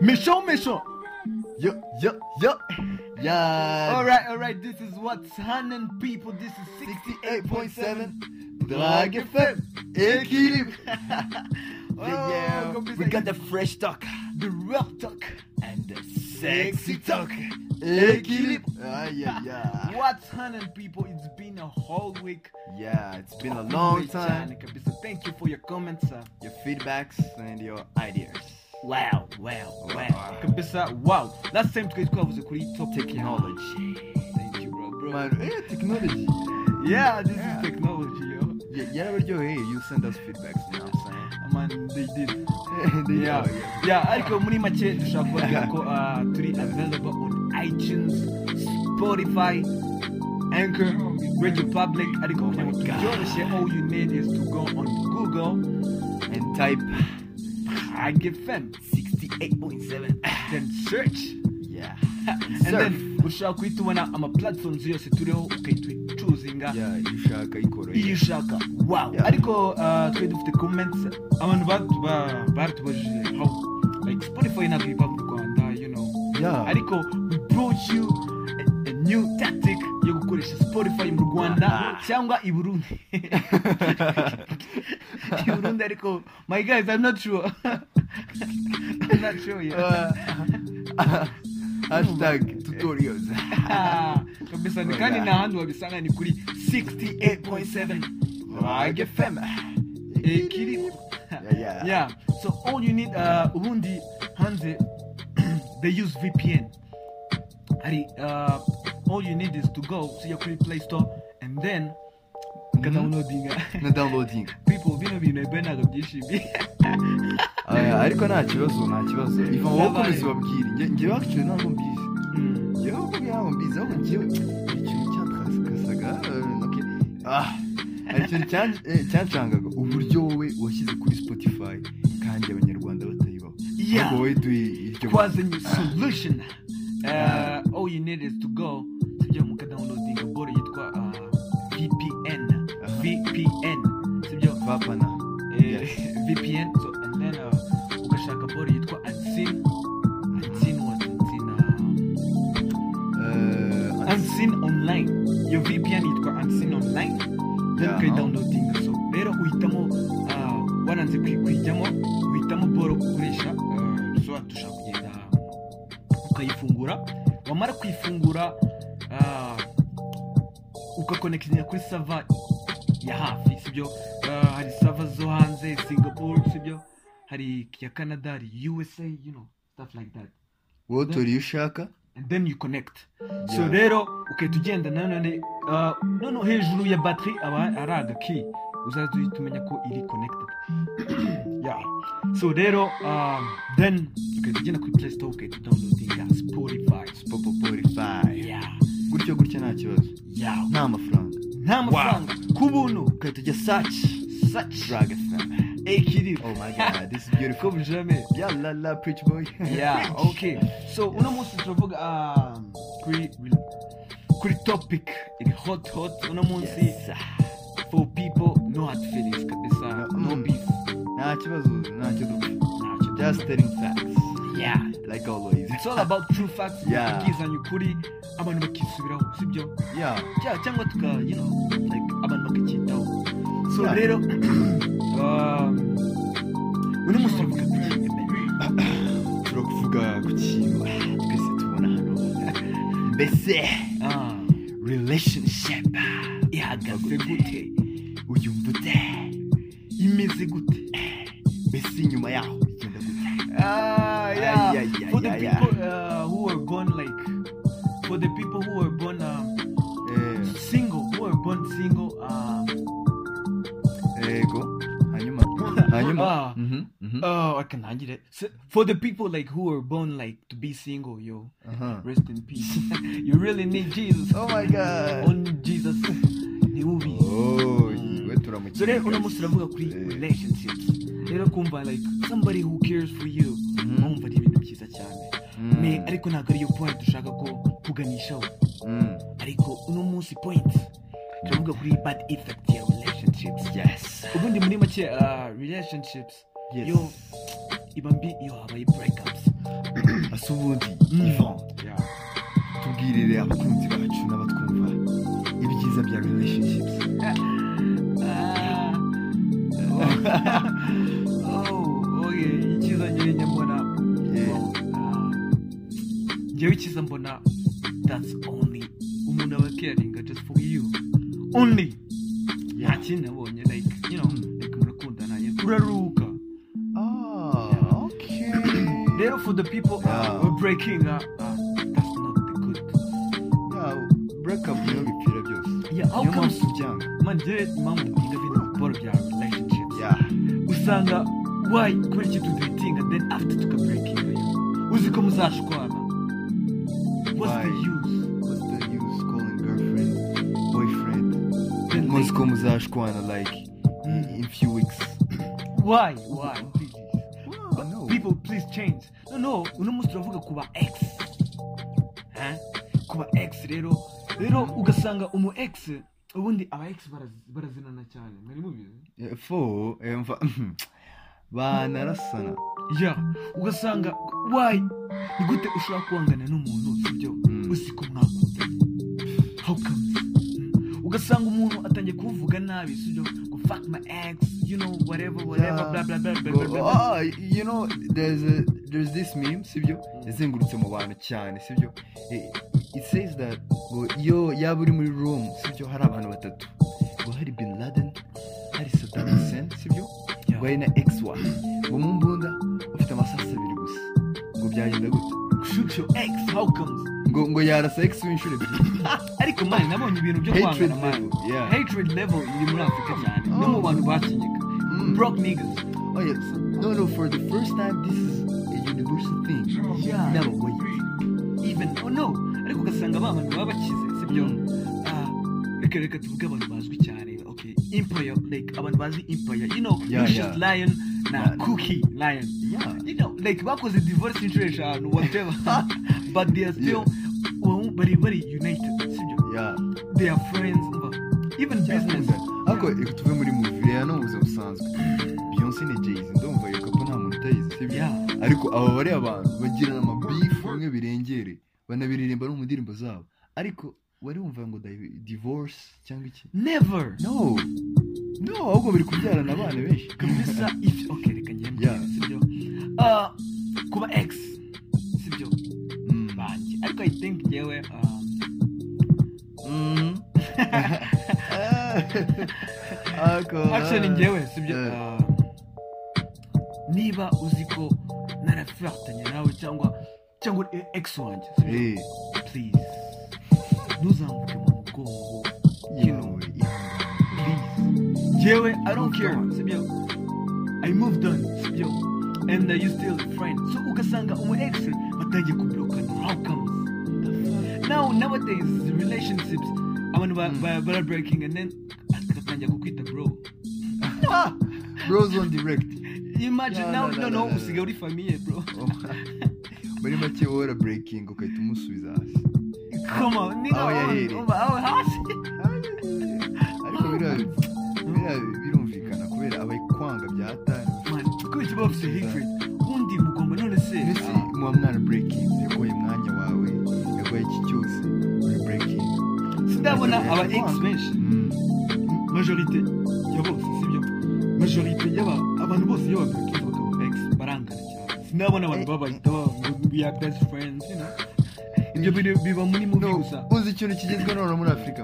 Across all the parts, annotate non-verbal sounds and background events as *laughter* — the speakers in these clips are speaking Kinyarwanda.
Méchant, méchant. Yo, yo, yo. Yeah. Alright, alright, this is what's happening, people. This is 68.7 Drag FM. Équilibre. *laughs* Oh, yeah, comme we got the fresh talk the real talk. and the sexy talk. Équilibre. Aïe, aïe, aïe. What's happening, people? It's been a whole week. Yeah, it's been a long time. Thank you for your comments. Your feedbacks and your ideas. Wow, wow, wow. Kabisa, wow. Last time twari twavuze kuri topic Technology. Thank you, bro, bro. Man, eh, technology. Yeah, this Yeah. is technology, yo. Yeah, yarabaryoheye you send us feedbacks, you know what I'm Man, they did. *laughs* saying? Yeah, oh, yeah. yeah. Ariko muri make dushaka kubabwira *laughs* ko uh, turi available on iTunes, Spotify, Anchor, Radio Public. Ariko kugira ngo tubyoroshye, all you need is to go on Google And type Hag FM, 68.7. then search. Yeah. *laughs* And Surf. then ushaka guhita ubona ama platforms yose turiho ukahita uyicuzinga iyo ushaka ikoroye. iyo ushaka wow ariko uh, twari dufite comments abantu batu- ba- baratubajije how like spotify ntabwo iba mu rwanda you know ariko brought you a, a new tactic yo gukoresha spotify mu rwanda cyangwa i burundi *laughs* i burundi ariko my guys i'm not sure i'm not sure yet. Uh, *laughs* hashtag tutorials. *laughs* Kabisa ni kandi nta handi wabisanga ni kuri 68.7 Rag FM. Ekiri. Yeah, so all you need uh, ubundi hanze *clears throat* they use vpn hari uh, all you need is to go your kuri play store and then ukadownloadinga *laughs* Na downloading. people bino bintu ebe ntabwo byishimiye ariko nta kibazo nta kibazo. Iva ukomeza ubabwire Nge- ngewe actually ntabwo mbizi ngewe kuko ntabwo mbizi ahubwo ngewe ikintu cyantrakasaga eh, okay. ah hari ikintu cyan- eh, cyancangaga uburyo wowe washyize kuri spotify kandi abanyarwanda batayibaho. Ahubwo wowe duhe iryo twazanye solution. Uh, all you need is to go. Sibyo mukadownloadinga boro yitwa uh, vpn Aha. vpn sibyo vapana Eh, *laughs* vpn so and then uh, ugashaka boro yitwa unseen. Unseen what? Unseen uh, unseen online. Iyo vpn yitwa unseen online. Then Yeah. ukayidownloadinga so rero uhitamo uh, waranze kuyijyamo uhitamo boro ukoresha uh, so dushaka kugenda ukayifungura wamara kuyifungura uh, ugakonekitinga kuri sava ya hafi sibyo? Uh, hari sava zo hanze singapore sibyo? Hari iya canada hari usa you know stuff like that. Wowe utora iyo ushaka and then you connect. So rero ugahita ugenda nanone uh, noneho hejuru ya battery aba ari agaki uzaza uhita umenya ko iri connected. *clears throat* Yeah. So rero then ugahita ugenda kuri play store ugahita downloadinga spotify spotify. Gutyo gutyo nta kibazo. Nta mafaranga. Nta mafaranga. Ku buntu ugahita ujya such drag fm ekiri oh my god. *laughs* This is beautiful jamais yeah la la preach boy. *laughs* Yeah okay. So uno munsi turavuga um, kuri kuri topic. Iri hot hot. Uno munsi for people no hard feelings kabisa. No, no mm. beef. Nta kibazo dupfa ntacyo just telling facts. Yeah. Like always. *laughs* It's all about true facts. Ubwizanye ukuri abantu bakisubiraho sibyo yeah. Cya- cyangwa tuka you know like abantu bakacyitaho so rero *coughs* um, uno munsi turavuga ku kintu *coughs* turakuvuga ku kintu twese tubona hano. *laughs* Mbese ah. relationship. Ihagaze gute. Hanyuma I can handle it. So, for the people like who were born like to be single, yo, Aha. rest in peace. *laughs* you really need Jesus. oh my god *laughs* Only Jesus. Oh Mm. we turamukira rero uno munsi turavuga kuri relationships. Rero kumva like somebody who cares for you. Mhm. Wumva ari ibintu byiza cyane. Mm. Me ariko ntabwo ariyo point dushaka ko tuganishaho. Mm. ariko uno munsi point turavuga kuri bad effect ya relationships. Yes. Ubundi muri make uh, relationships yo iba mbi iyo habaye breakups. *clears throat* Asa ubundi Mm. Yeah. tubwirire abakunzi bacu n'abatwumva ibyiza bya relationships. Icyiza njya mbona njyewe icyiza mbona that's only umuntu aba caringa just for you. Only. Nta kindi nabonye like you know like murakundana yeah. okay. Rero for the people Yeah. uh, who are breaking uh, uh, that's not the good. Yeah breakup niyo bipfira byose yeah how comes tubyanga man njyewe impamvu mbyiga bino biporo bya relationships. Yeah. Usanga why kubera iki tudatinga then after tukabreakinga yo uzi ko muzashwana what's the use? Ko muzashwana like in, few weeks. Why? Why? People please change. No no uno munsi turavuga ku ba Eh? ku ba ex rero rero ugasanga umu ex ubundi aba baraz- barazinana cyane. Mwari mubizi fo banarasana. Ya ugasanga why? Ni gute ushobora kuwangana n'umuntu sibyo? Uzi ko mwakundanye ugasanga kuvuga nabi sibyo ngo fuck my ex you know whatever whatever Go- blah blah. ah, you know there's a, there's this meme sibyo yazengurutse mu bantu cyane sibyo it, it says that ngo iyo yaba uri muri room sibyo hari abantu batatu. Ngo hari bin laden hari saddam hussein sibyo ngo hari na ex wa ngo mu mbunda ufite amasasu abiri gusa. Ngo byagenda gute? Shoot your ex how comes? Ngo ngo yarasa ex w'inshuro ebyiri. *laughs* Ariko mani nabonye ibintu byo kwangana mani hatred level iri muri afurika cyane. No mu Oh. bantu bakinyika. Mm. broke niggas. Oh yes no no for the first time this is a universal thing. Yeah. never wait even oh no. Ariko ugasanga ba bantu baba bakize sibyo Ah, reka reka tuvuge abantu bazwi cyane. Okay empire like abantu bazi empire. You know Yeah, Lucius yeah. lion na Yeah. cookie lion. Yeah. You know like bakoze divorce inshuro eshanu whatever. *laughs* But they are still bari bari united sibyo they are friends even business ariko reka tuve muri movie rero no mu buzima busanzwe. Beyonce na jay z ndumva iyo kapo nta muntu utayizi sibyo ariko aba bari abantu bagirana amabifu bimwe birengere banabiririmba no mu ndirimbo zabo. Ariko wari wumva ngo di- divorce cyangwa iki? Never! No. No ahubwo bari kubyarana abana benshi. Kabisa if okay reka Yeah. sibyo Ah, kuba Mm. Ariko i think njyewe um, Mm. Ako- *laughs* actually njyewe sibyo Yeah. ah, niba uzi ko narafatanye nawe cyangwa cyangwa ex wanjye Eh, please. Ntuzambuke mu mugongo njyewe i don't care sibyo i moved on sibyo and uh, you still friend so ugasanga umu ex batangiye kublokana how comes now nowadays relationships abantu ba- Mm. ba- bara breaking and then agatangira kukwita bro. *laughs* Bros on direct imagine No, now no, no, no no, no no, usigaye uri famiye bro. Muri make wowe breaking ugahita umusubiza hasi on nigga Aho hasi ariko birumvikana kubera abayikwanga bya hatari man kubera icyo bafite hatred ubundi mugomba none se muba mwana breaking. Yaguhaye umwanya wawe yaguhaye iki cyose uri breaking sindabona aba ex benshi Mm. majorite ya bose sibyo majorite y'aba abantu bose iyo babreakinze bakaba ex barangana cyane sindabona abantu Eh, babahita baba we are best friends you know ibyo biba muri mubi gusa uzi ikintu kigezweho noneho muri afurika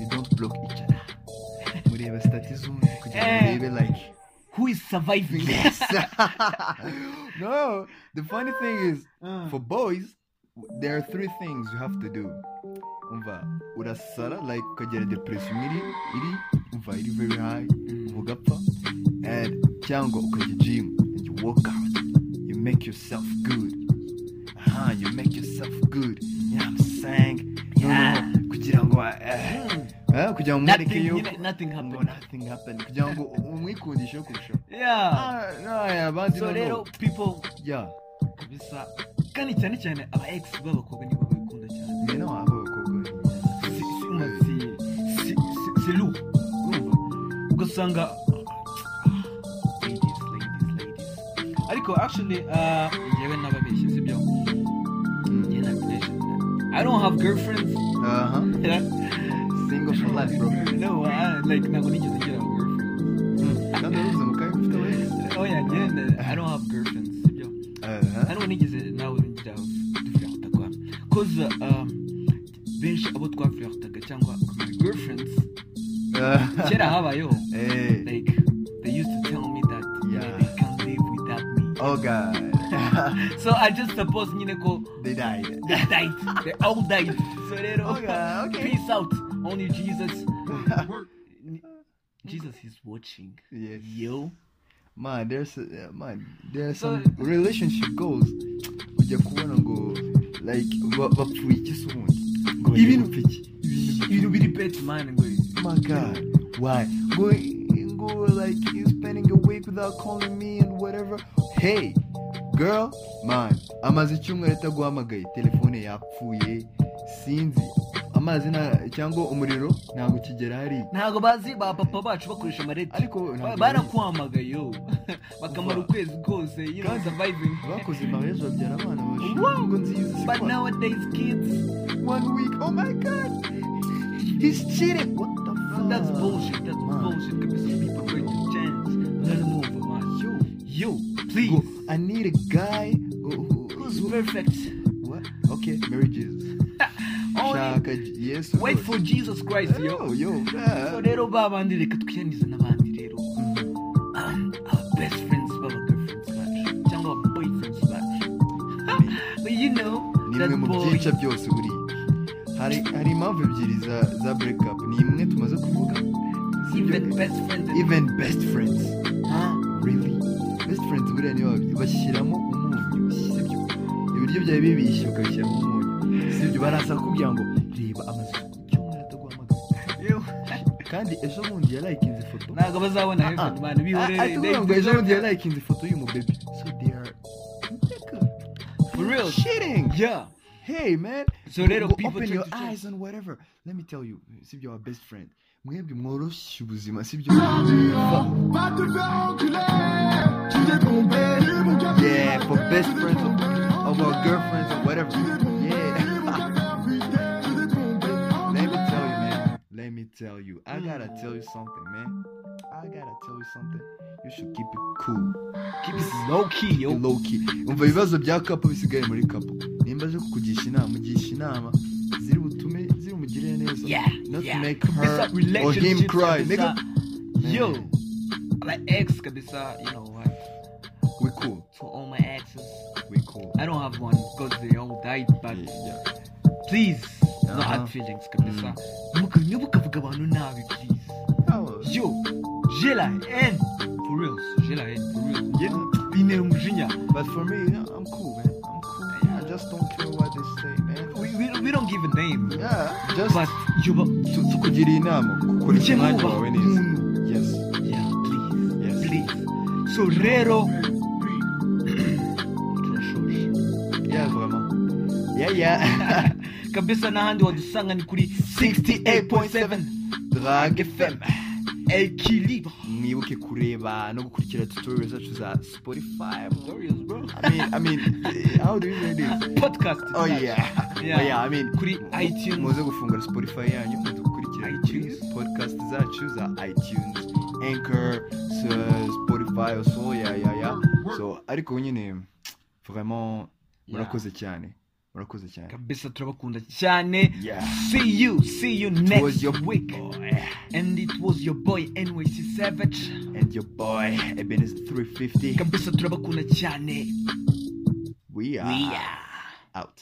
you don't block each other mureba stati z'undi kugira ngo Eh. urebe like who is surviving yes no the funny thing is Ah. for boys there are three things you have to do. Umva urasara like ukagera depression iri iri umva iri very high ugapfa and cyangwa ukajya gym and you work out. You make yourself good. Aha you make yourself good. What I'm saying Yeah. kugira ngo eh, eh, kugira ngo umwereke nothing, yuko nothing happened. Nothing happened. Kugira ngo umwikundishe kurushaho. Yeah. Ah, no, yeah, abandi so rero people yeah. Kabisa kandi cyane cyane aba ex b'abakobwa nibo babikunda cyane. Mbere no abo bakobwa si urumva? Ugasanga ariko actually uh, njyewe nababeshye sibyo I don't have girlfriends. Aha *laughs* single for life bro. No I, like ntabwo nigeze ngira girlfriends. Kandi warubuze mu kahe ufite wese oh yeah njyewe I don't have girlfriends sibyo aha ntabwo nigeze nawe. ngira duflirta kwa cause um, benshi abo twaflirtaga cyangwa girlfriends kera habayeho. Eh, like they used to tell me that Yeah. they can't live without me. Oh god. *laughs* So I just suppose nyine ko they died. they died. They all died. So rero Okay, okay. peace out only Jesus. *laughs* Jesus is watching. Yes. Yo. Man there's uh, man there's So- some relationship goals. Ujya kubona ngo like ba- bapfuye iki se ubundi ngo Ibintu- gupfa iki ibintu biri pet man ngo my god why? Go go like you spending a week without calling me and whatever. Hey girl man amaze icyumweru ataguhamagaye telefone yapfuye sinzi. Amazi cyangwa umuriro ntabwo ukigera hariya ntabwo bazi ba papa bacu bakoresha amareti. Ariko barakwamagaye *laughs* bakamara ukwezi kose surviving. bakoze mariage babyara abana ngo nziza but nowadays kids one week oh my god! He's cheating. What the fuck? That's bullshit that's bullshit. Kabisa people going to change let them move man. Yo. Yo please. Go i need a guy who, who, who's who- perfect. What? Okay only *laughs* shaka yes wait for Jesus Christ yo. Yo so rero ba bandi reka twiyanize n'abandi rero. Our best friends baba girlfriends bacu cyangwa aba boyfriends bacu. *laughs* You know ni that imwe mu boy. byica byose buriya hari hari impamvu ebyiri za za break up ni imwe tumaze kuvuga. Even best friends. Even best friends. Really? Best friends buriya niyo bashyiramo umunyu. Ibiryo byawe bibishye ukabishyiramo umunyu. Baraza kukubwira ngo reba amaze icyumweru ataguhamagara kandi ejo bundi yarayikinze ifoto ntabwo bazabona Ah, heaven ah. man bihorere. Ah, ah, ngo ejo bundi yarayikinze ifoto y'umubebi so they are For real. shitting. Yeah. Hey man. So Go people open your eyes and whatever. Let me tell you sibyo our best friend. Mwebwe mworoshye ubuzima sibyo? Yeah for best friends of, of our girlfriends or whatever. Tell you. I gotta tell you something man. I gotta tell you something. You should keep it cool. Keep it low key yo low key umva ibibazo bya kapo bisigaye muri kapo nimba aje kukugisha inama mugisha inama ziri butume ziri bumugirire neza yeah not yeah. make her or him cry nigga. Yo. My ex kabisa you know what? We cool. To all my exes. We cool. I don't have one because they all died but yeah. Please. No Uh-huh. hard feelings kabisa Muka- ntimukavuge abantu nabi please. Oh, yo j'ai la haine for real j'ai la haine for real. Njye bintera umujinya but for me yeah, i'm cool man. I'm cool. I just don't care what they say man. We, we, we don't give a name. Yeah just but yo ba tu- tukugira inama kukoresha Ujye umwanya wawe neza yes. Yeah please. Yes. Please. So rero. *clears throat* Turashoje yeah vraiment. Yeah yeah. *laughs* kabisa n'ahandi wadusanga ni kuri 68.7 drag fm equilibre. Mwibuke kureba no gukurikira tutorial zacu za spotify. Tutorials, bro. i mean i mean eh, how do you say this? Podcast. Oh yeah. Yeah. oh yeah. i mean kuri itunes. muze gufungura spotify yanyu muze gukurikira iTunes. podcast zacu za itunes. Anchor so, spotify so yeah yeah yeah. So ariko nyine vraiment murakoze cyane. Murakoze cyane. Kabisa turabakunda cyane. See you see you It was next your week. and it was your boy NYC Savage. And your boy Ebenezer 350 kabisa turabakunda cyane. We are we are. out.